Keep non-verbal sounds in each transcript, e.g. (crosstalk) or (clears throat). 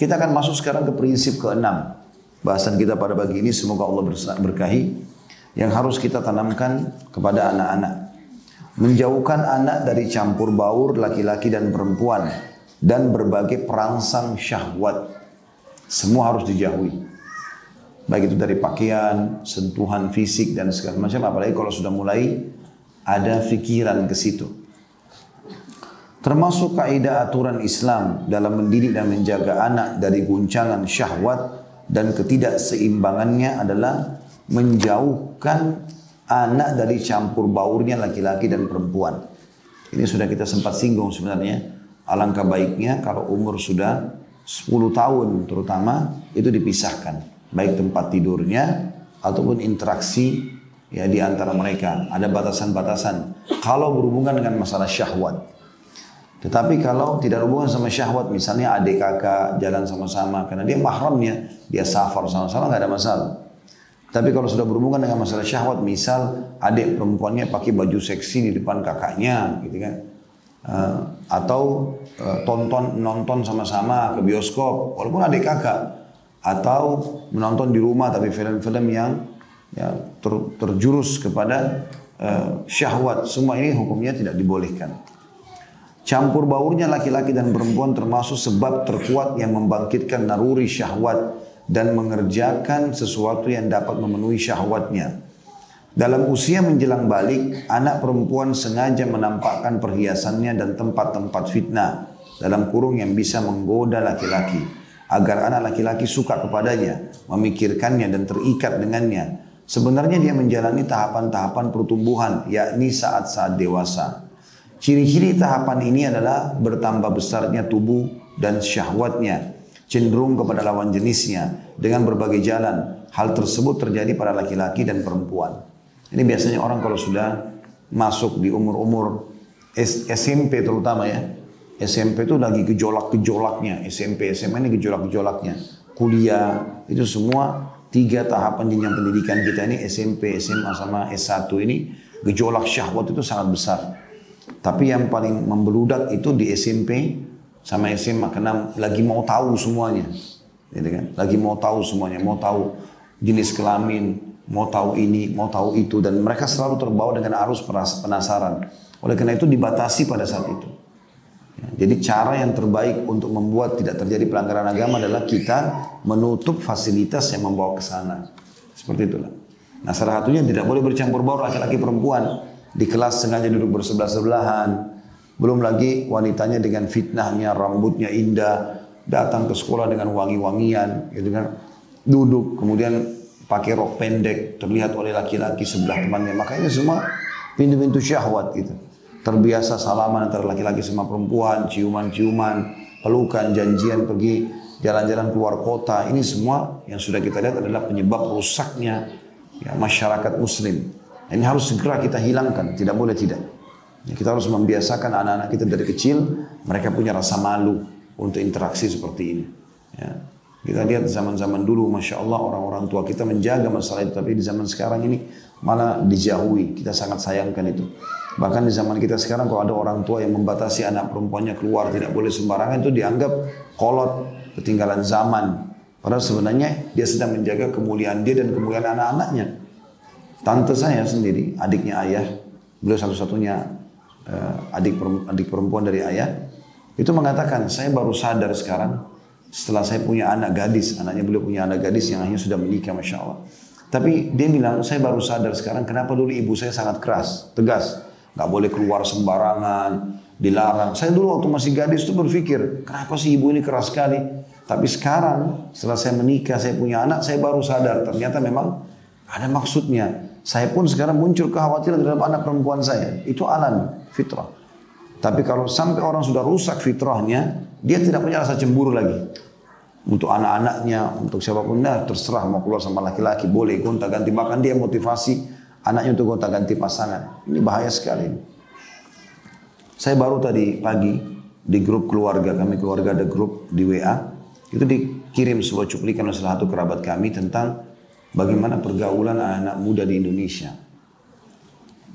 Kita akan masuk sekarang ke prinsip keenam. Bahasan kita pada pagi ini semoga Allah berkahi yang harus kita tanamkan kepada anak-anak. Menjauhkan anak dari campur baur laki-laki dan perempuan dan berbagai perangsang syahwat. Semua harus dijauhi. Baik itu dari pakaian, sentuhan fisik dan segala macam apalagi kalau sudah mulai ada pikiran ke situ. Termasuk kaidah aturan Islam dalam mendidik dan menjaga anak dari guncangan syahwat dan ketidakseimbangannya adalah menjauhkan anak dari campur baurnya laki-laki dan perempuan. Ini sudah kita sempat singgung sebenarnya. Alangkah baiknya kalau umur sudah 10 tahun terutama itu dipisahkan. Baik tempat tidurnya ataupun interaksi ya di antara mereka. Ada batasan-batasan. Kalau berhubungan dengan masalah syahwat. Tetapi kalau tidak hubungan sama syahwat, misalnya adik kakak jalan sama-sama, karena dia mahramnya, dia safar sama-sama nggak ada masalah. Tapi kalau sudah berhubungan dengan masalah syahwat, misal adik perempuannya pakai baju seksi di depan kakaknya, gitu kan, uh, atau uh, tonton nonton sama-sama ke bioskop, walaupun adik kakak, atau menonton di rumah tapi film-film yang ya, ter, terjurus kepada uh, syahwat, semua ini hukumnya tidak dibolehkan. Campur baurnya laki-laki dan perempuan termasuk sebab terkuat yang membangkitkan naruri syahwat dan mengerjakan sesuatu yang dapat memenuhi syahwatnya. Dalam usia menjelang balik, anak perempuan sengaja menampakkan perhiasannya dan tempat-tempat fitnah dalam kurung yang bisa menggoda laki-laki agar anak laki-laki suka kepadanya, memikirkannya dan terikat dengannya. Sebenarnya dia menjalani tahapan-tahapan pertumbuhan, yakni saat-saat dewasa. Ciri-ciri tahapan ini adalah bertambah besarnya tubuh dan syahwatnya, cenderung kepada lawan jenisnya dengan berbagai jalan. Hal tersebut terjadi pada laki-laki dan perempuan. Ini biasanya orang kalau sudah masuk di umur-umur SMP terutama ya. SMP itu lagi gejolak-gejolaknya. SMP, SMA ini gejolak-gejolaknya. Kuliah, itu semua tiga tahapan jenjang pendidikan kita ini SMP, SMA sama S1 ini gejolak syahwat itu sangat besar. Tapi yang paling membeludak itu di SMP sama SMA karena lagi mau tahu semuanya. Gitu kan? Lagi mau tahu semuanya, mau tahu jenis kelamin, mau tahu ini, mau tahu itu dan mereka selalu terbawa dengan arus penasaran. Oleh karena itu dibatasi pada saat itu. Ya, jadi cara yang terbaik untuk membuat tidak terjadi pelanggaran agama adalah kita menutup fasilitas yang membawa ke sana. Seperti itulah. Nah salah satunya tidak boleh bercampur baur laki-laki perempuan. Di kelas sengaja duduk bersebelah-sebelahan. Belum lagi wanitanya dengan fitnahnya, rambutnya indah, datang ke sekolah dengan wangi-wangian, gitu kan. Duduk, kemudian pakai rok pendek, terlihat oleh laki-laki sebelah temannya. Makanya semua pintu-pintu syahwat gitu. Terbiasa salaman antara laki-laki sama perempuan, ciuman-ciuman, pelukan, janjian pergi jalan-jalan keluar kota. Ini semua yang sudah kita lihat adalah penyebab rusaknya ya, masyarakat muslim. Ini harus segera kita hilangkan, tidak boleh tidak. Ya, kita harus membiasakan anak-anak kita dari kecil, mereka punya rasa malu untuk interaksi seperti ini. Ya. Kita lihat zaman-zaman dulu, Masya Allah orang-orang tua kita menjaga masalah itu. Tapi di zaman sekarang ini malah dijauhi. Kita sangat sayangkan itu. Bahkan di zaman kita sekarang kalau ada orang tua yang membatasi anak perempuannya keluar tidak boleh sembarangan itu dianggap kolot, ketinggalan zaman. Padahal sebenarnya dia sedang menjaga kemuliaan dia dan kemuliaan anak-anaknya. Tante saya sendiri, adiknya ayah, beliau satu-satunya uh, adik adik perempuan dari ayah, itu mengatakan saya baru sadar sekarang setelah saya punya anak gadis, anaknya beliau punya anak gadis yang akhirnya sudah menikah, masya Allah. Tapi dia bilang saya baru sadar sekarang kenapa dulu ibu saya sangat keras, tegas, nggak boleh keluar sembarangan, dilarang. Saya dulu waktu masih gadis itu berpikir kenapa sih ibu ini keras sekali. Tapi sekarang setelah saya menikah, saya punya anak, saya baru sadar ternyata memang ada maksudnya. Saya pun sekarang muncul kekhawatiran terhadap anak perempuan saya. Itu alam, fitrah. Tapi kalau sampai orang sudah rusak fitrahnya, dia tidak punya rasa cemburu lagi. Untuk anak-anaknya, untuk siapa pun, nah, terserah mau keluar sama laki-laki, boleh gonta ganti. Bahkan dia motivasi anaknya untuk gonta ganti pasangan. Ini bahaya sekali. Saya baru tadi pagi di grup keluarga, kami keluarga ada grup di WA, itu dikirim sebuah cuplikan oleh salah satu kerabat kami tentang bagaimana pergaulan anak-anak muda di Indonesia.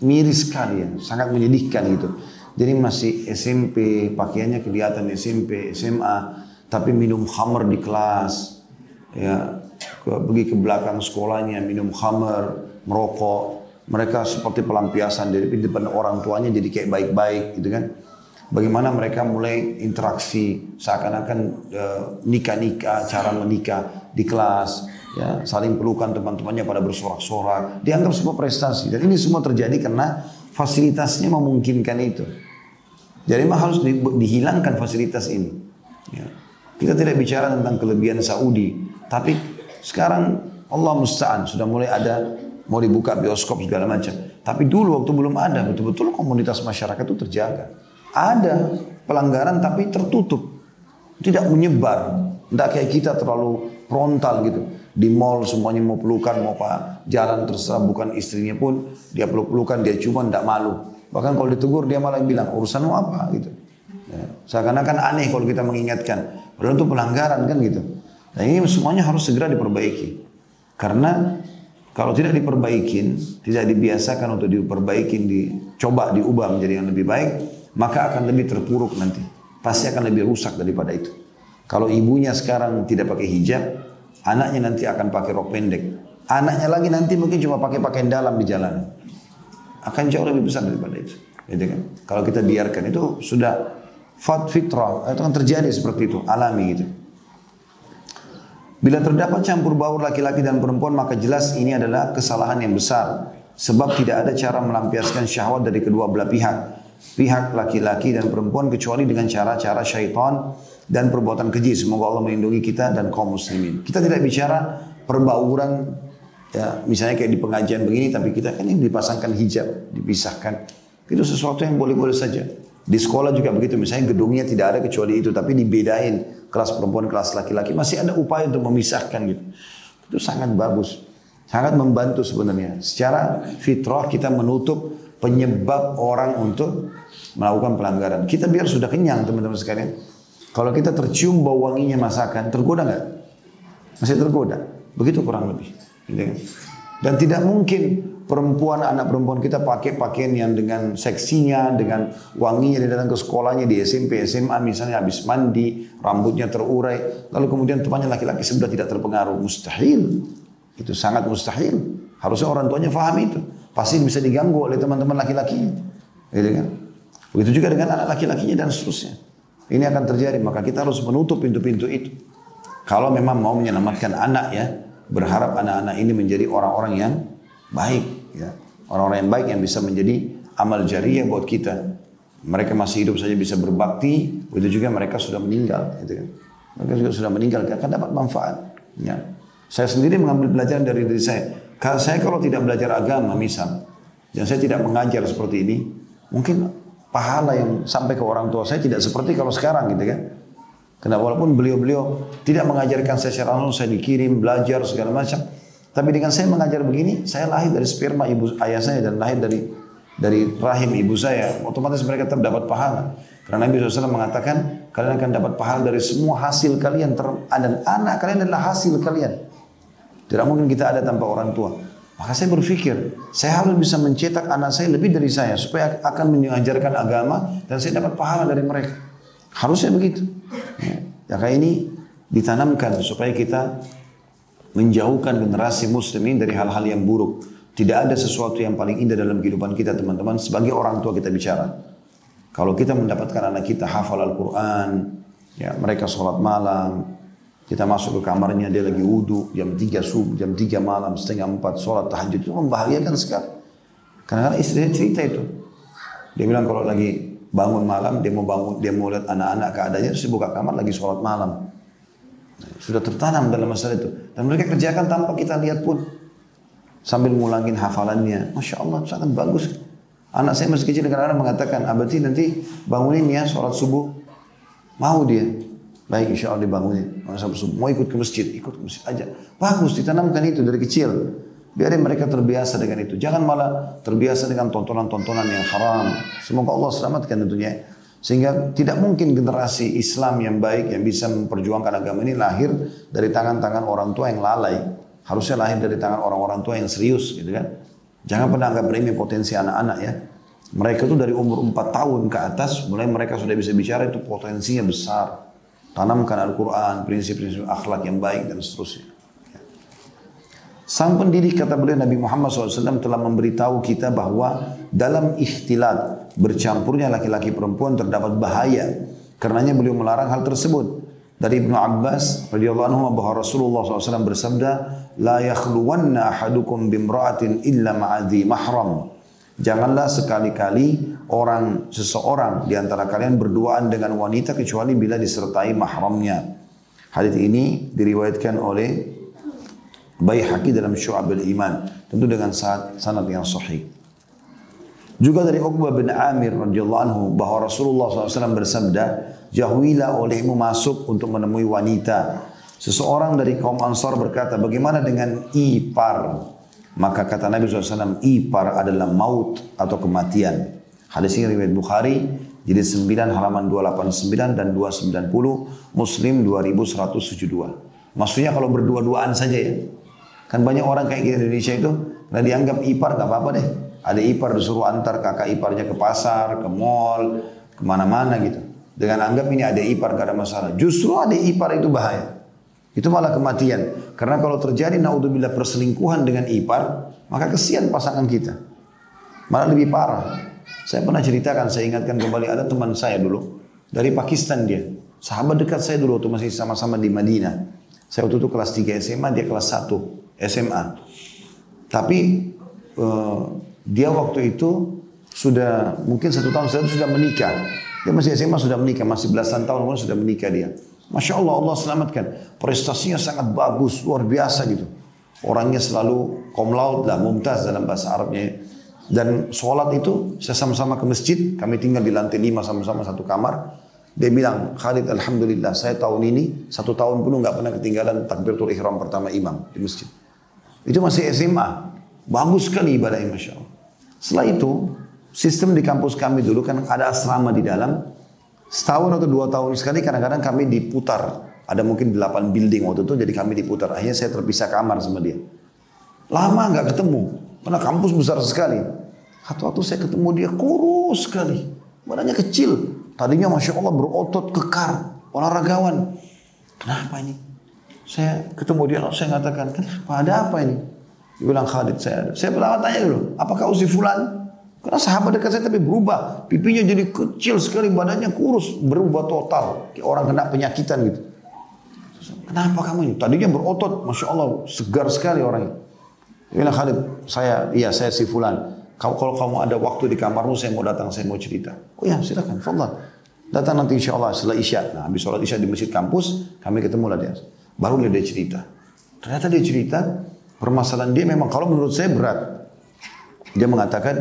Miris sekali ya, sangat menyedihkan gitu. Jadi masih SMP, pakaiannya kelihatan SMP, SMA, tapi minum khamr di kelas, ya ke, pergi ke belakang sekolahnya minum khamr, merokok. Mereka seperti pelampiasan dari depan orang tuanya jadi kayak baik-baik gitu kan. Bagaimana mereka mulai interaksi seakan-akan e, nikah-nikah, cara menikah di kelas, ya saling pelukan teman-temannya pada bersorak-sorak, dianggap sebuah prestasi. Dan ini semua terjadi karena fasilitasnya memungkinkan itu. Jadi memang harus di, dihilangkan fasilitas ini. Ya. Kita tidak bicara tentang kelebihan Saudi, tapi sekarang Allah musta'an sudah mulai ada mau dibuka bioskop segala macam. Tapi dulu waktu belum ada betul-betul komunitas masyarakat itu terjaga. Ada pelanggaran tapi tertutup, tidak menyebar. Tidak kayak kita terlalu frontal gitu. Di mall semuanya mau pelukan, mau apa, jalan terserah bukan istrinya pun dia peluk-pelukan, dia cuma tidak malu. Bahkan kalau ditegur dia malah bilang urusanmu apa gitu. Ya. Seakan-akan aneh kalau kita mengingatkan. Padahal itu pelanggaran kan gitu. Nah ini semuanya harus segera diperbaiki. Karena kalau tidak diperbaikin, tidak dibiasakan untuk diperbaikin, dicoba diubah menjadi yang lebih baik, maka akan lebih terpuruk nanti. Pasti akan lebih rusak daripada itu. Kalau ibunya sekarang tidak pakai hijab, anaknya nanti akan pakai rok pendek. Anaknya lagi nanti mungkin cuma pakai pakaian dalam di jalan akan jauh lebih besar daripada itu. Gitu kan? Kalau kita biarkan itu sudah fat fitrah, itu akan terjadi seperti itu, alami gitu. Bila terdapat campur baur laki-laki dan perempuan maka jelas ini adalah kesalahan yang besar. Sebab tidak ada cara melampiaskan syahwat dari kedua belah pihak. Pihak laki-laki dan perempuan kecuali dengan cara-cara syaitan dan perbuatan keji. Semoga Allah melindungi kita dan kaum muslimin. Kita tidak bicara perbauran Ya, misalnya kayak di pengajian begini, tapi kita kan ini dipasangkan hijab, dipisahkan. Itu sesuatu yang boleh-boleh saja. Di sekolah juga begitu, misalnya gedungnya tidak ada kecuali itu, tapi dibedain kelas perempuan, kelas laki-laki. Masih ada upaya untuk memisahkan gitu. Itu sangat bagus. Sangat membantu sebenarnya. Secara fitrah kita menutup penyebab orang untuk melakukan pelanggaran. Kita biar sudah kenyang teman-teman sekalian. Kalau kita tercium bau wanginya masakan, tergoda nggak? Masih tergoda. Begitu kurang lebih. Gitu kan? Dan tidak mungkin perempuan, anak perempuan kita pakai pakaian yang dengan seksinya, dengan wanginya di datang ke sekolahnya di SMP, SMA misalnya habis mandi, rambutnya terurai, lalu kemudian temannya laki-laki sudah tidak terpengaruh. Mustahil. Itu sangat mustahil. Harusnya orang tuanya faham itu. Pasti bisa diganggu oleh teman-teman laki-laki. Gitu kan? Begitu juga dengan anak laki-lakinya dan seterusnya. Ini akan terjadi, maka kita harus menutup pintu-pintu itu. Kalau memang mau menyelamatkan anak ya, berharap anak-anak ini menjadi orang-orang yang baik ya orang-orang yang baik yang bisa menjadi amal jariah buat kita mereka masih hidup saja bisa berbakti begitu juga mereka sudah meninggal gitu kan mereka juga sudah meninggal akan dapat manfaat ya saya sendiri mengambil pelajaran dari diri saya saya kalau tidak belajar agama misal dan saya tidak mengajar seperti ini mungkin pahala yang sampai ke orang tua saya tidak seperti kalau sekarang gitu kan karena walaupun beliau-beliau tidak mengajarkan saya secara langsung, saya dikirim, belajar segala macam. Tapi dengan saya mengajar begini, saya lahir dari sperma ibu ayah saya dan lahir dari dari rahim ibu saya. Otomatis mereka tetap dapat pahala. Karena Nabi SAW mengatakan, kalian akan dapat pahala dari semua hasil kalian. Dan anak kalian adalah hasil kalian. Tidak mungkin kita ada tanpa orang tua. Maka saya berpikir, saya harus bisa mencetak anak saya lebih dari saya. Supaya akan mengajarkan agama dan saya dapat pahala dari mereka. Harusnya begitu. Ya, kayak ini ditanamkan supaya kita menjauhkan generasi muslimin dari hal-hal yang buruk. Tidak ada sesuatu yang paling indah dalam kehidupan kita teman-teman sebagai orang tua kita bicara. Kalau kita mendapatkan anak kita hafal Al-Quran, ya mereka sholat malam, kita masuk ke kamarnya dia lagi wudhu jam 3 subuh, jam 3 malam, setengah 4 sholat tahajud. Itu membahagiakan sekali. Karena istrinya cerita itu. Dia bilang kalau lagi bangun malam dia mau bangun dia mau lihat anak-anak keadaannya terus buka kamar lagi sholat malam. Sudah tertanam dalam masalah itu. Dan mereka kerjakan tanpa kita lihat pun. Sambil ngulangin hafalannya. Masya Allah sangat bagus. Anak saya masih kecil kadang-kadang mengatakan abadi nanti bangunin ya sholat subuh. Mau dia baik insya Allah dibangunin mau ikut ke masjid ikut ke masjid aja bagus ditanamkan itu dari kecil Biarin mereka terbiasa dengan itu. Jangan malah terbiasa dengan tontonan-tontonan yang haram. Semoga Allah selamatkan tentunya. Sehingga tidak mungkin generasi Islam yang baik yang bisa memperjuangkan agama ini lahir dari tangan-tangan orang tua yang lalai. Harusnya lahir dari tangan orang-orang tua yang serius gitu kan. Jangan pernah anggap remeh potensi anak-anak ya. Mereka itu dari umur 4 tahun ke atas mulai mereka sudah bisa bicara itu potensinya besar. Tanamkan Al-Quran, prinsip-prinsip akhlak yang baik dan seterusnya. Sang pendidik kata beliau Nabi Muhammad SAW telah memberitahu kita bahwa dalam ikhtilat bercampurnya laki-laki perempuan terdapat bahaya. Karenanya beliau melarang hal tersebut. Dari Ibnu Abbas radhiyallahu anhu bahwa Rasulullah SAW bersabda, "La yakhluwanna ahadukum bimra'atin illa ma'adhi mahram." Janganlah sekali-kali orang seseorang di antara kalian berduaan dengan wanita kecuali bila disertai mahramnya. Hadis ini diriwayatkan oleh Baihaqi dalam Syu'ab al-Iman. Tentu dengan sanad yang sahih. Juga dari Uqbah bin Amir radhiyallahu anhu bahwa Rasulullah SAW bersabda, jauhilah olehmu masuk untuk menemui wanita. Seseorang dari kaum Ansar berkata, bagaimana dengan ipar? Maka kata Nabi SAW, ipar adalah maut atau kematian. Hadis ini riwayat Bukhari, jadi 9 halaman 289 dan 290, Muslim 2172. Maksudnya kalau berdua-duaan saja ya. Kan banyak orang kayak di Indonesia itu, karena dianggap ipar gak apa-apa deh. Ada ipar disuruh antar kakak iparnya ke pasar, ke mall, ke mana-mana gitu. Dengan anggap ini ada ipar gak ada masalah. Justru ada ipar itu bahaya. Itu malah kematian. Karena kalau terjadi naudzubillah perselingkuhan dengan ipar, maka kesian pasangan kita. Malah lebih parah. Saya pernah ceritakan, saya ingatkan kembali ada teman saya dulu dari Pakistan dia. Sahabat dekat saya dulu waktu masih sama-sama di Madinah. Saya waktu itu kelas 3 SMA, dia kelas 1. SMA. Tapi uh, dia waktu itu sudah mungkin satu tahun setelah sudah menikah. Dia masih SMA sudah menikah, masih belasan tahun kemudian sudah menikah dia. Masya Allah Allah selamatkan. Prestasinya sangat bagus, luar biasa gitu. Orangnya selalu kom laut lah, mumtaz dalam bahasa Arabnya. Dan sholat itu saya sama-sama ke masjid, kami tinggal di lantai lima sama-sama satu kamar. Dia bilang, Khalid Alhamdulillah saya tahun ini satu tahun pun nggak pernah ketinggalan takbiratul ihram pertama imam di masjid. Itu masih SMA. Bagus sekali ibadahnya Masya Allah. Setelah itu, sistem di kampus kami dulu kan ada asrama di dalam. Setahun atau dua tahun sekali kadang-kadang kami diputar. Ada mungkin delapan building waktu itu jadi kami diputar. Akhirnya saya terpisah kamar sama dia. Lama nggak ketemu. Karena kampus besar sekali. Satu-satu saya ketemu dia kurus sekali. Badannya kecil. Tadinya Masya Allah berotot kekar. Olahragawan. Kenapa ini? Saya ketemu dia, saya mengatakan, kenapa ada apa ini? Dia bilang Khalid saya ada. Saya pertama tanya dulu, apakah usi fulan? Karena sahabat dekat saya tapi berubah. Pipinya jadi kecil sekali, badannya kurus. Berubah total. Kayak orang kena penyakitan gitu. Kenapa kamu ini? Tadinya berotot, Masya Allah, segar sekali orangnya. Dia bilang Khalid, saya, iya saya si fulan. Kalau, kalau kamu ada waktu di kamarmu, saya mau datang, saya mau cerita. Oh ya, silakan, fadlan. Datang nanti insya Allah setelah isya. Nah, habis sholat isya di masjid kampus, kami ketemu lah dia. Baru dia cerita. Ternyata dia cerita, permasalahan dia memang kalau menurut saya berat. Dia mengatakan,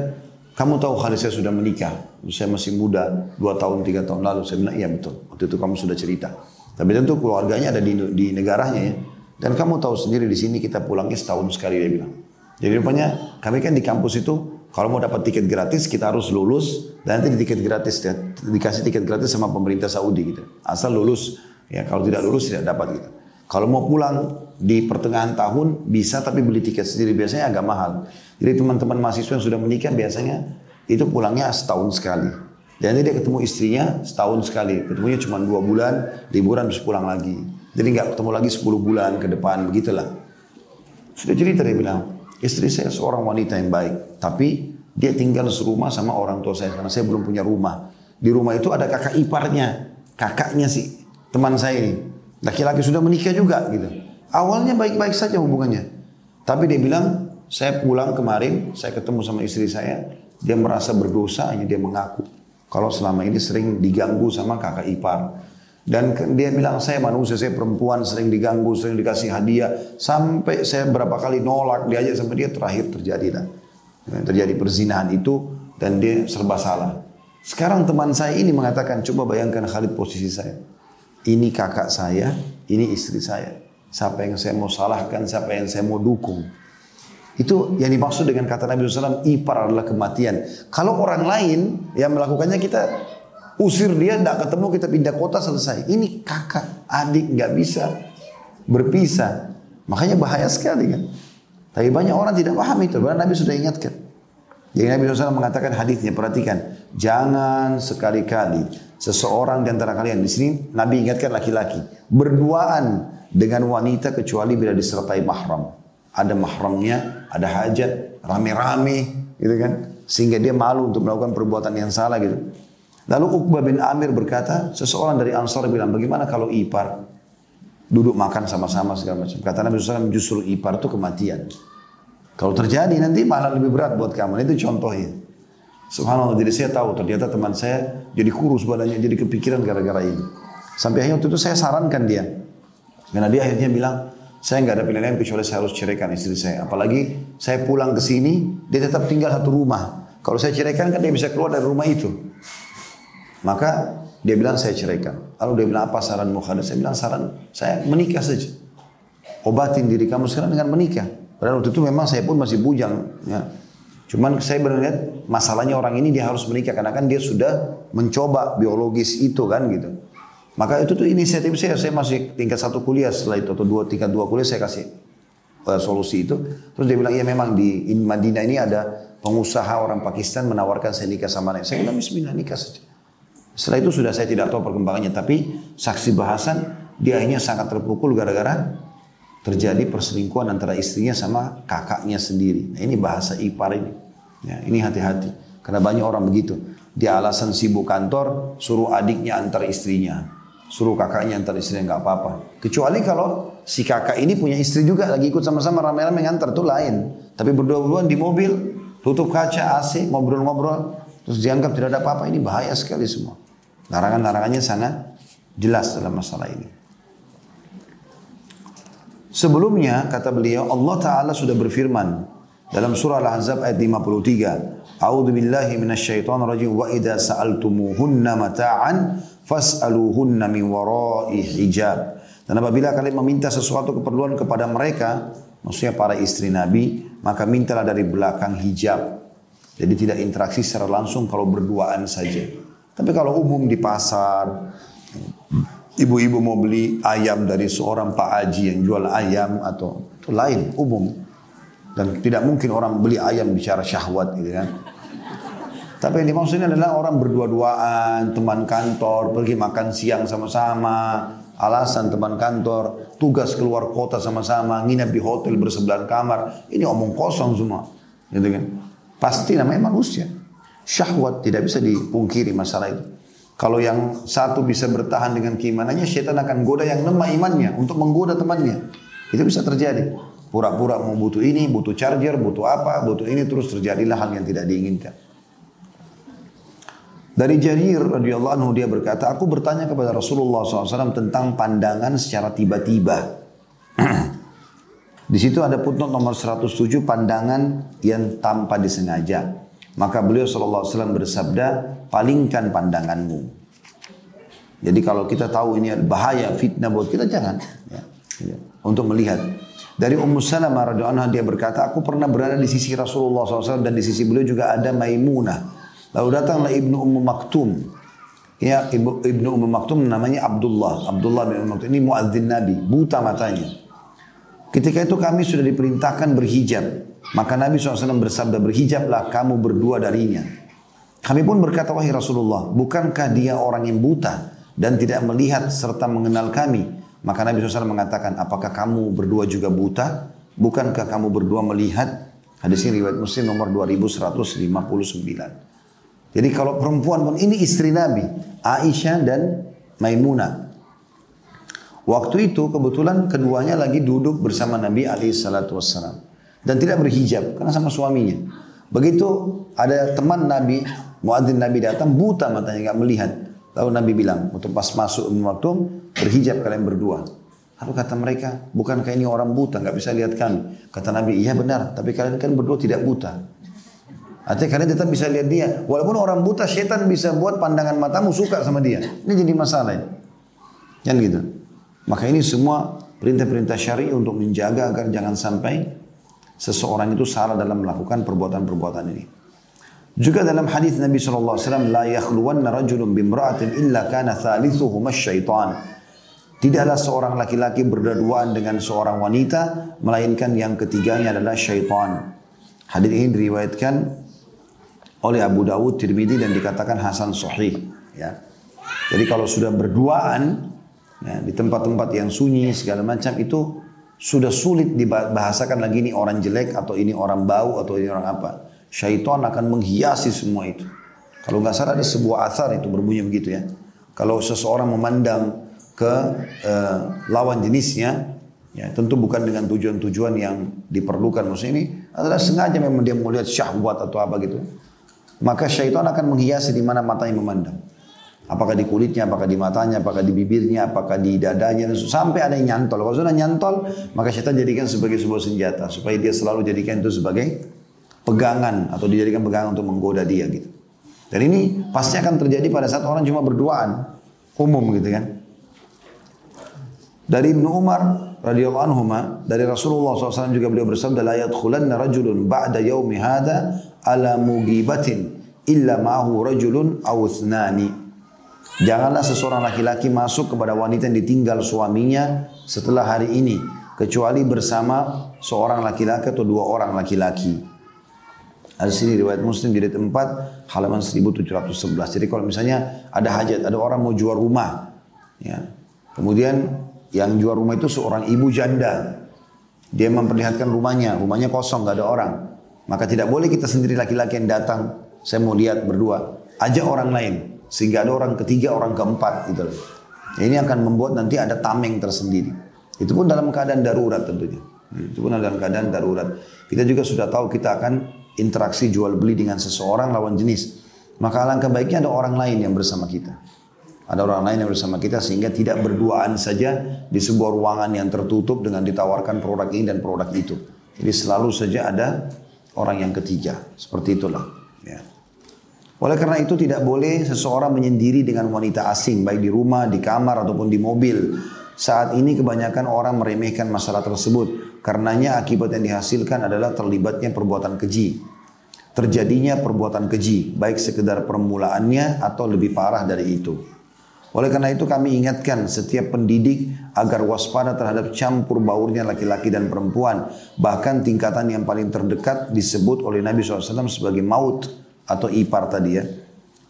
kamu tahu kali saya sudah menikah. Saya masih muda, dua tahun, tiga tahun lalu. Saya bilang, iya betul. Waktu itu kamu sudah cerita. Tapi tentu keluarganya ada di, di negaranya ya. Dan kamu tahu sendiri di sini kita pulangnya setahun sekali dia bilang. Jadi rupanya kami kan di kampus itu kalau mau dapat tiket gratis kita harus lulus dan nanti di tiket gratis ya, dikasih tiket gratis sama pemerintah Saudi gitu. Asal lulus ya kalau tidak lulus tidak dapat gitu. Kalau mau pulang di pertengahan tahun bisa tapi beli tiket sendiri biasanya agak mahal. Jadi teman-teman mahasiswa yang sudah menikah biasanya itu pulangnya setahun sekali. Dan nanti dia ketemu istrinya setahun sekali. Ketemunya cuma dua bulan, liburan terus pulang lagi. Jadi nggak ketemu lagi 10 bulan ke depan, begitulah. Sudah cerita dia bilang, istri saya seorang wanita yang baik. Tapi dia tinggal serumah sama orang tua saya karena saya belum punya rumah. Di rumah itu ada kakak iparnya, kakaknya si teman saya ini. Laki-laki sudah menikah juga gitu. Awalnya baik-baik saja hubungannya. Tapi dia bilang, saya pulang kemarin, saya ketemu sama istri saya, dia merasa berdosa, hanya dia mengaku. Kalau selama ini sering diganggu sama kakak ipar. Dan dia bilang, saya manusia, saya perempuan, sering diganggu, sering dikasih hadiah. Sampai saya berapa kali nolak, diajak sama dia, terakhir terjadi lah. Terjadi perzinahan itu, dan dia serba salah. Sekarang teman saya ini mengatakan, coba bayangkan Khalid posisi saya. Ini kakak saya, ini istri saya. Siapa yang saya mau salahkan, siapa yang saya mau dukung. Itu yang dimaksud dengan kata Nabi SAW, ipar adalah kematian. Kalau orang lain yang melakukannya kita usir dia, tidak ketemu, kita pindah kota selesai. Ini kakak, adik, nggak bisa berpisah. Makanya bahaya sekali kan. Tapi banyak orang tidak paham itu. Bahkan Nabi sudah ingatkan. Jadi Nabi SAW mengatakan hadisnya, perhatikan, jangan sekali-kali seseorang di antara kalian di sini Nabi ingatkan laki-laki berduaan dengan wanita kecuali bila disertai mahram. Ada mahramnya, ada hajat, rame-rame, gitu kan? Sehingga dia malu untuk melakukan perbuatan yang salah gitu. Lalu Uqbah bin Amir berkata, seseorang dari Ansar bilang, bagaimana kalau ipar duduk makan sama-sama segala macam. Kata Nabi SAW justru ipar itu kematian. Kalau terjadi nanti malah lebih berat buat kamu. Itu contohnya. Subhanallah, jadi saya tahu ternyata teman saya jadi kurus badannya, jadi kepikiran gara-gara ini. Sampai akhirnya waktu itu saya sarankan dia. Karena dia akhirnya bilang, saya nggak ada pilihan lain kecuali saya harus ceraikan istri saya. Apalagi saya pulang ke sini, dia tetap tinggal satu rumah. Kalau saya ceraikan kan dia bisa keluar dari rumah itu. Maka dia bilang saya ceraikan. Lalu dia bilang apa saran Khalid? Saya bilang saran saya menikah saja. Obatin diri kamu sekarang dengan menikah. Padahal waktu itu memang saya pun masih bujang. Ya. Cuman saya berlihat masalahnya orang ini dia harus menikah karena kan dia sudah mencoba biologis itu kan gitu. Maka itu tuh inisiatif saya. Saya masih tingkat satu kuliah setelah itu atau dua tingkat dua kuliah saya kasih uh, solusi itu. Terus dia bilang iya memang di Madinah ini ada pengusaha orang Pakistan menawarkan saya nikah sama saya. Saya bilang Bismillah nikah saja. Setelah itu sudah saya tidak tahu perkembangannya. Tapi saksi bahasan dia akhirnya sangat terpukul gara-gara terjadi perselingkuhan antara istrinya sama kakaknya sendiri. Nah, ini bahasa ipar ini. Ya, ini hati-hati. Karena banyak orang begitu. Dia alasan sibuk kantor, suruh adiknya antar istrinya. Suruh kakaknya antar istrinya nggak apa-apa. Kecuali kalau si kakak ini punya istri juga lagi ikut sama-sama rame-rame ngantar itu lain. Tapi berdua-duaan di mobil, tutup kaca AC, ngobrol-ngobrol, terus dianggap tidak ada apa-apa. Ini bahaya sekali semua. Larangan-larangannya sangat jelas dalam masalah ini. Sebelumnya kata beliau Allah Ta'ala sudah berfirman dalam surah Al-Ahzab ayat 53. A'udzu billahi minasyaitonir rajim wa idza sa'altumuhunna mata'an fas'aluhunna min wara'i hijab. Dan apabila kalian meminta sesuatu keperluan kepada mereka, maksudnya para istri Nabi, maka mintalah dari belakang hijab. Jadi tidak interaksi secara langsung kalau berduaan saja. Tapi kalau umum di pasar, Ibu-ibu mau beli ayam dari seorang Pak Haji yang jual ayam atau itu lain, umum. Dan tidak mungkin orang beli ayam bicara syahwat gitu kan. Tapi yang dimaksudnya adalah orang berdua-duaan, teman kantor, pergi makan siang sama-sama, alasan teman kantor, tugas keluar kota sama-sama, nginap di hotel bersebelahan kamar. Ini omong kosong semua. Gitu kan. Pasti namanya manusia. Syahwat tidak bisa dipungkiri masalah itu. Kalau yang satu bisa bertahan dengan keimanannya, syaitan akan goda yang lemah imannya untuk menggoda temannya. Itu bisa terjadi. Pura-pura mau butuh ini, butuh charger, butuh apa, butuh ini, terus terjadilah hal yang tidak diinginkan. Dari Jarir radhiyallahu anhu dia berkata, aku bertanya kepada Rasulullah SAW tentang pandangan secara tiba-tiba. (clears throat) Di situ ada putnot nomor 107 pandangan yang tanpa disengaja. Maka beliau SAW bersabda, palingkan pandanganmu. Jadi kalau kita tahu ini bahaya, fitnah buat kita, jangan. Ya, ya. Untuk melihat. Dari Ummu Salamah radhiyallahu dia berkata, aku pernah berada di sisi Rasulullah SAW dan di sisi beliau juga ada Maimunah. Lalu datanglah Ibnu Ummu Maktum. Ya, Ibnu Ummu Maktum namanya Abdullah. Abdullah bin Ummu Maktum ini muadzin Nabi, buta matanya. Ketika itu kami sudah diperintahkan berhijab. Maka Nabi SAW bersabda, berhijablah kamu berdua darinya. Kami pun berkata, wahai Rasulullah, bukankah dia orang yang buta dan tidak melihat serta mengenal kami? Maka Nabi SAW mengatakan, apakah kamu berdua juga buta? Bukankah kamu berdua melihat? Hadis ini riwayat Muslim nomor 2159. Jadi kalau perempuan pun ini istri Nabi, Aisyah dan Maimunah. Waktu itu kebetulan keduanya lagi duduk bersama Nabi alaihi salatu dan tidak berhijab karena sama suaminya. Begitu ada teman Nabi, muadzin Nabi datang buta matanya nggak melihat. Lalu Nabi bilang, untuk pas masuk waktu berhijab kalian berdua. Lalu kata mereka, bukankah ini orang buta, nggak bisa lihat kami? Kata Nabi, iya benar, tapi kalian kan berdua tidak buta. Artinya kalian tetap bisa lihat dia. Walaupun orang buta, setan bisa buat pandangan matamu suka sama dia. Ini jadi masalah. Ya. Kan gitu. Maka ini semua perintah-perintah syari untuk menjaga agar jangan sampai seseorang itu salah dalam melakukan perbuatan-perbuatan ini. Juga dalam hadis Nabi SAW, La yakhluwanna rajulun bimra'atin illa kana thalithuhuma syaitan. Tidaklah seorang laki-laki berduaan dengan seorang wanita, melainkan yang ketiganya adalah syaitan. Hadis ini diriwayatkan oleh Abu Dawud, Tirmidzi dan dikatakan Hasan Sahih. Ya. Jadi kalau sudah berduaan ya, di tempat-tempat yang sunyi segala macam itu sudah sulit dibahasakan lagi ini orang jelek atau ini orang bau atau ini orang apa. Syaitan akan menghiasi semua itu. Kalau nggak salah ada sebuah asar itu berbunyi begitu ya. Kalau seseorang memandang ke uh, lawan jenisnya, ya tentu bukan dengan tujuan-tujuan yang diperlukan. Maksudnya ini adalah sengaja memang dia mau lihat syahwat atau apa gitu. Maka syaitan akan menghiasi di mana matanya memandang. Apakah di kulitnya, apakah di matanya, apakah di bibirnya, apakah di dadanya, sampai ada yang nyantol. Kalau sudah nyantol, maka syaitan jadikan sebagai sebuah senjata. Supaya dia selalu jadikan itu sebagai pegangan atau dijadikan pegangan untuk menggoda dia gitu. Dan ini pasti akan terjadi pada saat orang cuma berduaan. Umum gitu kan. Dari Ibnu Umar radhiyallahu anhu dari Rasulullah SAW juga beliau bersabda la yadkhulanna rajulun ba'da yaumi hadha ala mugibatin illa ma'ahu rajulun aw Janganlah seseorang laki-laki masuk kepada wanita yang ditinggal suaminya setelah hari ini kecuali bersama seorang laki-laki atau dua orang laki-laki. Ada sini riwayat Muslim di tempat halaman 1711. Jadi kalau misalnya ada hajat, ada orang mau jual rumah, ya. Kemudian yang jual rumah itu seorang ibu janda. Dia memperlihatkan rumahnya, rumahnya kosong, nggak ada orang. Maka tidak boleh kita sendiri laki-laki yang datang, saya mau lihat berdua. Ajak orang lain. Sehingga ada orang ketiga, orang keempat gitu. Ini akan membuat nanti ada tameng tersendiri. Itu pun dalam keadaan darurat tentunya. Itu pun dalam keadaan darurat. Kita juga sudah tahu kita akan interaksi jual beli dengan seseorang lawan jenis. Maka alangkah baiknya ada orang lain yang bersama kita. Ada orang lain yang bersama kita sehingga tidak berduaan saja di sebuah ruangan yang tertutup dengan ditawarkan produk ini dan produk itu. Jadi selalu saja ada orang yang ketiga. Seperti itulah. Oleh karena itu tidak boleh seseorang menyendiri dengan wanita asing baik di rumah, di kamar ataupun di mobil. Saat ini kebanyakan orang meremehkan masalah tersebut. Karenanya akibat yang dihasilkan adalah terlibatnya perbuatan keji. Terjadinya perbuatan keji, baik sekedar permulaannya atau lebih parah dari itu. Oleh karena itu kami ingatkan setiap pendidik agar waspada terhadap campur baurnya laki-laki dan perempuan. Bahkan tingkatan yang paling terdekat disebut oleh Nabi SAW sebagai maut atau ipar tadi ya.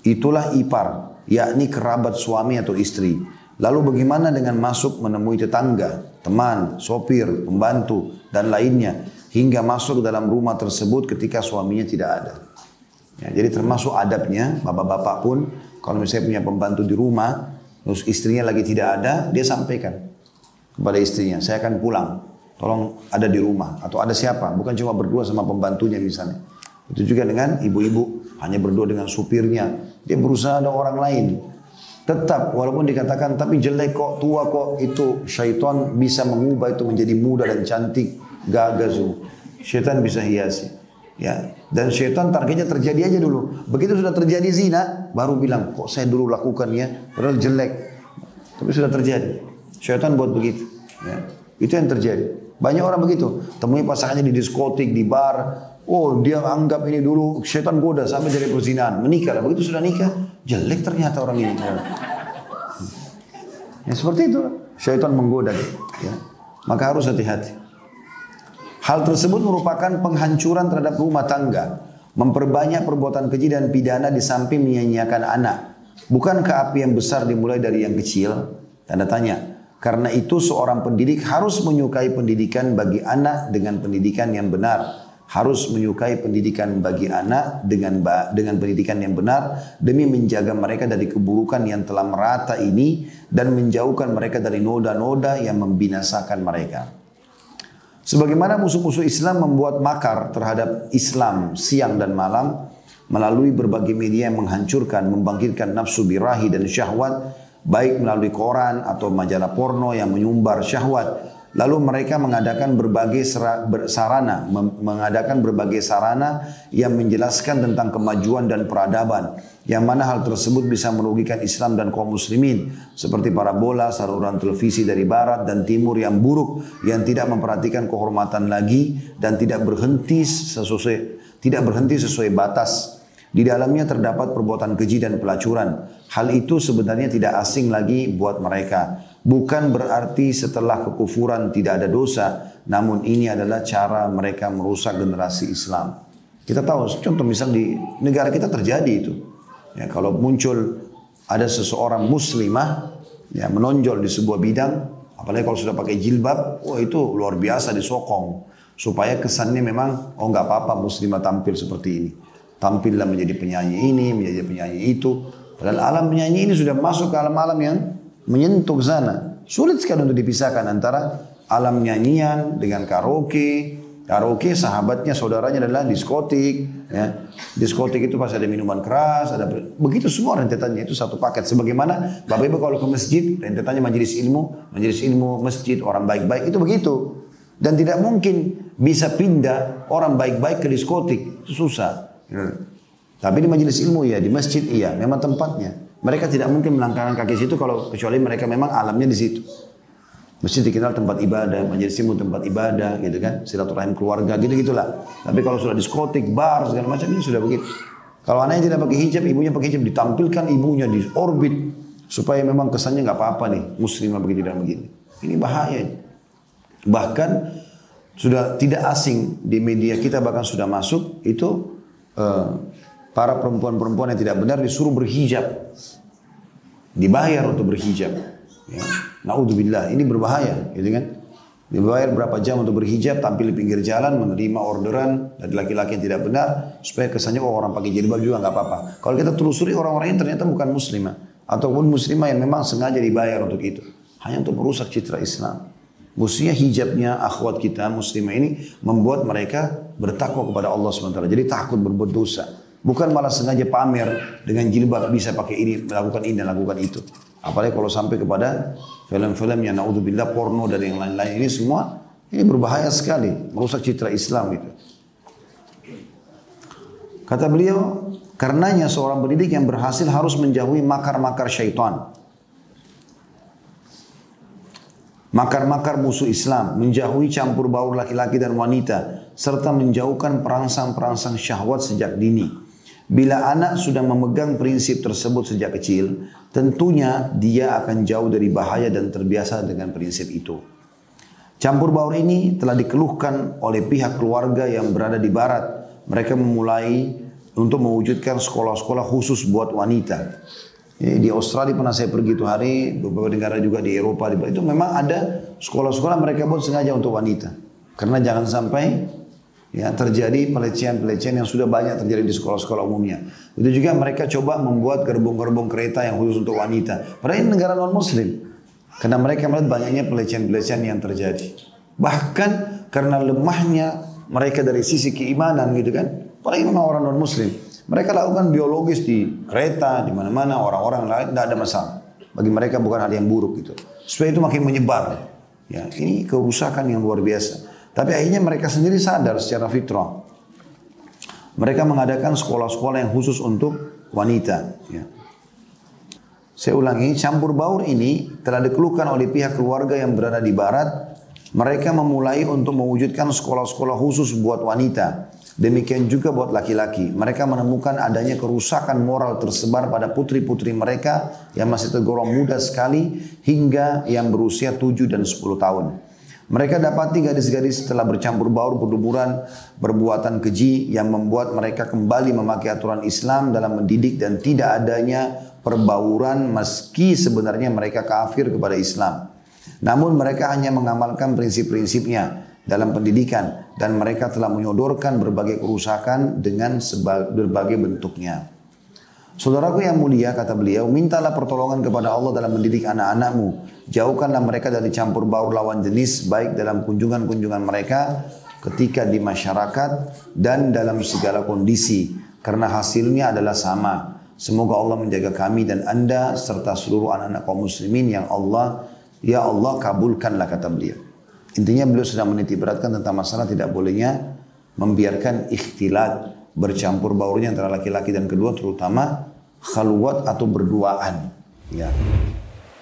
Itulah ipar, yakni kerabat suami atau istri. Lalu bagaimana dengan masuk menemui tetangga, teman, sopir, pembantu, dan lainnya. Hingga masuk dalam rumah tersebut ketika suaminya tidak ada. Ya, jadi termasuk adabnya, bapak-bapak pun, kalau misalnya punya pembantu di rumah, terus istrinya lagi tidak ada, dia sampaikan kepada istrinya, saya akan pulang, tolong ada di rumah, atau ada siapa, bukan cuma berdua sama pembantunya misalnya. Itu juga dengan ibu-ibu hanya berdua dengan supirnya. Dia berusaha ada orang lain. Tetap walaupun dikatakan tapi jelek kok, tua kok itu syaitan bisa mengubah itu menjadi muda dan cantik, gagah su. Syaitan bisa hiasi. Ya, dan syaitan targetnya terjadi aja dulu. Begitu sudah terjadi zina, baru bilang kok saya dulu lakukan ya, padahal jelek. Tapi sudah terjadi. Syaitan buat begitu. Ya. Itu yang terjadi. Banyak orang begitu. Temui pasangannya di diskotik, di bar, Oh dia anggap ini dulu setan goda sampai jadi perzinahan. Menikah lah. Begitu sudah nikah, jelek ternyata orang ini. (laughs) Ya seperti itu. Syaitan menggoda. Ya. Maka harus hati-hati. Hal tersebut merupakan penghancuran terhadap rumah tangga. Memperbanyak perbuatan keji dan pidana di samping menyanyiakan anak. Bukankah api yang besar dimulai dari yang kecil? Tanda tanya. Karena itu seorang pendidik harus menyukai pendidikan bagi anak dengan pendidikan yang benar harus menyukai pendidikan bagi anak dengan dengan pendidikan yang benar demi menjaga mereka dari keburukan yang telah merata ini dan menjauhkan mereka dari noda-noda yang membinasakan mereka. Sebagaimana musuh-musuh Islam membuat makar terhadap Islam siang dan malam melalui berbagai media yang menghancurkan, membangkitkan nafsu birahi dan syahwat, baik melalui koran atau majalah porno yang menyumbar syahwat, Lalu mereka mengadakan berbagai sarana, mengadakan berbagai sarana yang menjelaskan tentang kemajuan dan peradaban. Yang mana hal tersebut bisa merugikan Islam dan kaum muslimin. Seperti parabola, saluran televisi dari barat dan timur yang buruk. Yang tidak memperhatikan kehormatan lagi dan tidak berhenti sesuai, tidak berhenti sesuai batas. Di dalamnya terdapat perbuatan keji dan pelacuran. Hal itu sebenarnya tidak asing lagi buat mereka. Bukan berarti setelah kekufuran tidak ada dosa, namun ini adalah cara mereka merusak generasi Islam. Kita tahu, contoh misal di negara kita terjadi itu. Ya, kalau muncul ada seseorang muslimah ya menonjol di sebuah bidang, apalagi kalau sudah pakai jilbab, wah itu luar biasa disokong supaya kesannya memang oh nggak apa-apa muslimah tampil seperti ini. Tampillah menjadi penyanyi ini, menjadi penyanyi itu. Padahal alam penyanyi ini sudah masuk ke alam-alam yang menyentuh ke sana. Sulit sekali untuk dipisahkan antara alam nyanyian dengan karaoke, Karaoke sahabatnya, saudaranya adalah diskotik. Ya. Diskotik itu pasti ada minuman keras, ada begitu semua rentetannya itu satu paket. Sebagaimana Bapak Ibu kalau ke masjid, rentetannya majelis ilmu, majelis ilmu, masjid, orang baik-baik itu begitu. Dan tidak mungkin bisa pindah orang baik-baik ke diskotik, itu susah. Tapi di majelis ilmu ya, di masjid iya, memang tempatnya. Mereka tidak mungkin melangkahkan kaki situ kalau kecuali mereka memang alamnya di situ. Masjid dikenal tempat ibadah, majelis ilmu tempat ibadah, gitu kan, silaturahim keluarga, gitu gitulah. Tapi kalau sudah diskotik, bar segala macam ini sudah begitu. Kalau anaknya tidak pakai hijab, ibunya pakai hijab, ditampilkan ibunya di orbit supaya memang kesannya nggak apa-apa nih, muslimah begitu dan begini. Ini bahaya. Bahkan sudah tidak asing di media kita bahkan sudah masuk itu uh, para perempuan-perempuan yang tidak benar disuruh berhijab, dibayar untuk berhijab. Ya. Naudzubillah, ini berbahaya, gitu kan? Dibayar berapa jam untuk berhijab, tampil di pinggir jalan, menerima orderan dari laki-laki yang tidak benar, supaya kesannya oh, orang pakai jilbab juga nggak apa-apa. Kalau kita telusuri orang-orang ini ternyata bukan muslimah, ataupun muslimah yang memang sengaja dibayar untuk itu, hanya untuk merusak citra Islam. Mestinya hijabnya akhwat kita muslimah ini membuat mereka bertakwa kepada Allah SWT. Jadi takut berbuat dosa. Bukan malah sengaja pamer dengan jilbab bisa pakai ini, melakukan ini dan lakukan itu. Apalagi kalau sampai kepada film-film yang naudzubillah porno dan yang lain-lain ini semua ini berbahaya sekali, merusak citra Islam itu. Kata beliau, karenanya seorang pendidik yang berhasil harus menjauhi makar-makar syaitan. Makar-makar musuh Islam, menjauhi campur baur laki-laki dan wanita, serta menjauhkan perangsang-perangsang syahwat sejak dini. Bila anak sudah memegang prinsip tersebut sejak kecil, tentunya dia akan jauh dari bahaya dan terbiasa dengan prinsip itu. Campur baur ini telah dikeluhkan oleh pihak keluarga yang berada di barat. Mereka memulai untuk mewujudkan sekolah-sekolah khusus buat wanita. Di Australia pernah saya pergi itu hari, beberapa negara juga di Eropa, itu memang ada sekolah-sekolah mereka buat sengaja untuk wanita. Karena jangan sampai ya terjadi pelecehan-pelecehan yang sudah banyak terjadi di sekolah-sekolah umumnya. Itu juga mereka coba membuat gerbong-gerbong kereta yang khusus untuk wanita. Padahal ini negara non muslim. Karena mereka melihat banyaknya pelecehan-pelecehan yang terjadi. Bahkan karena lemahnya mereka dari sisi keimanan gitu kan. Apalagi memang orang non muslim. Mereka lakukan biologis di kereta, di mana-mana, orang-orang lain tidak ada masalah. Bagi mereka bukan hal yang buruk gitu. Supaya itu makin menyebar. Ya, ini kerusakan yang luar biasa. Tapi akhirnya mereka sendiri sadar secara fitrah. Mereka mengadakan sekolah-sekolah yang khusus untuk wanita. Ya. Saya ulangi, campur baur ini telah dikeluhkan oleh pihak keluarga yang berada di barat. Mereka memulai untuk mewujudkan sekolah-sekolah khusus buat wanita. Demikian juga buat laki-laki. Mereka menemukan adanya kerusakan moral tersebar pada putri-putri mereka yang masih tergolong muda sekali hingga yang berusia 7 dan 10 tahun. Mereka dapati gadis-gadis setelah bercampur baur berduburan perbuatan keji yang membuat mereka kembali memakai aturan Islam dalam mendidik dan tidak adanya perbauran meski sebenarnya mereka kafir kepada Islam. Namun mereka hanya mengamalkan prinsip-prinsipnya dalam pendidikan dan mereka telah menyodorkan berbagai kerusakan dengan berbagai bentuknya. Saudaraku yang mulia, kata beliau, mintalah pertolongan kepada Allah dalam mendidik anak-anakmu. Jauhkanlah mereka dari campur baur lawan jenis, baik dalam kunjungan-kunjungan mereka, ketika di masyarakat, dan dalam segala kondisi. Karena hasilnya adalah sama. Semoga Allah menjaga kami dan anda, serta seluruh anak-anak kaum muslimin yang Allah, ya Allah kabulkanlah kata beliau. Intinya beliau sedang menitik beratkan tentang masalah tidak bolehnya membiarkan ikhtilat bercampur baurnya antara laki-laki dan kedua terutama khalwat atau berduaan. Ya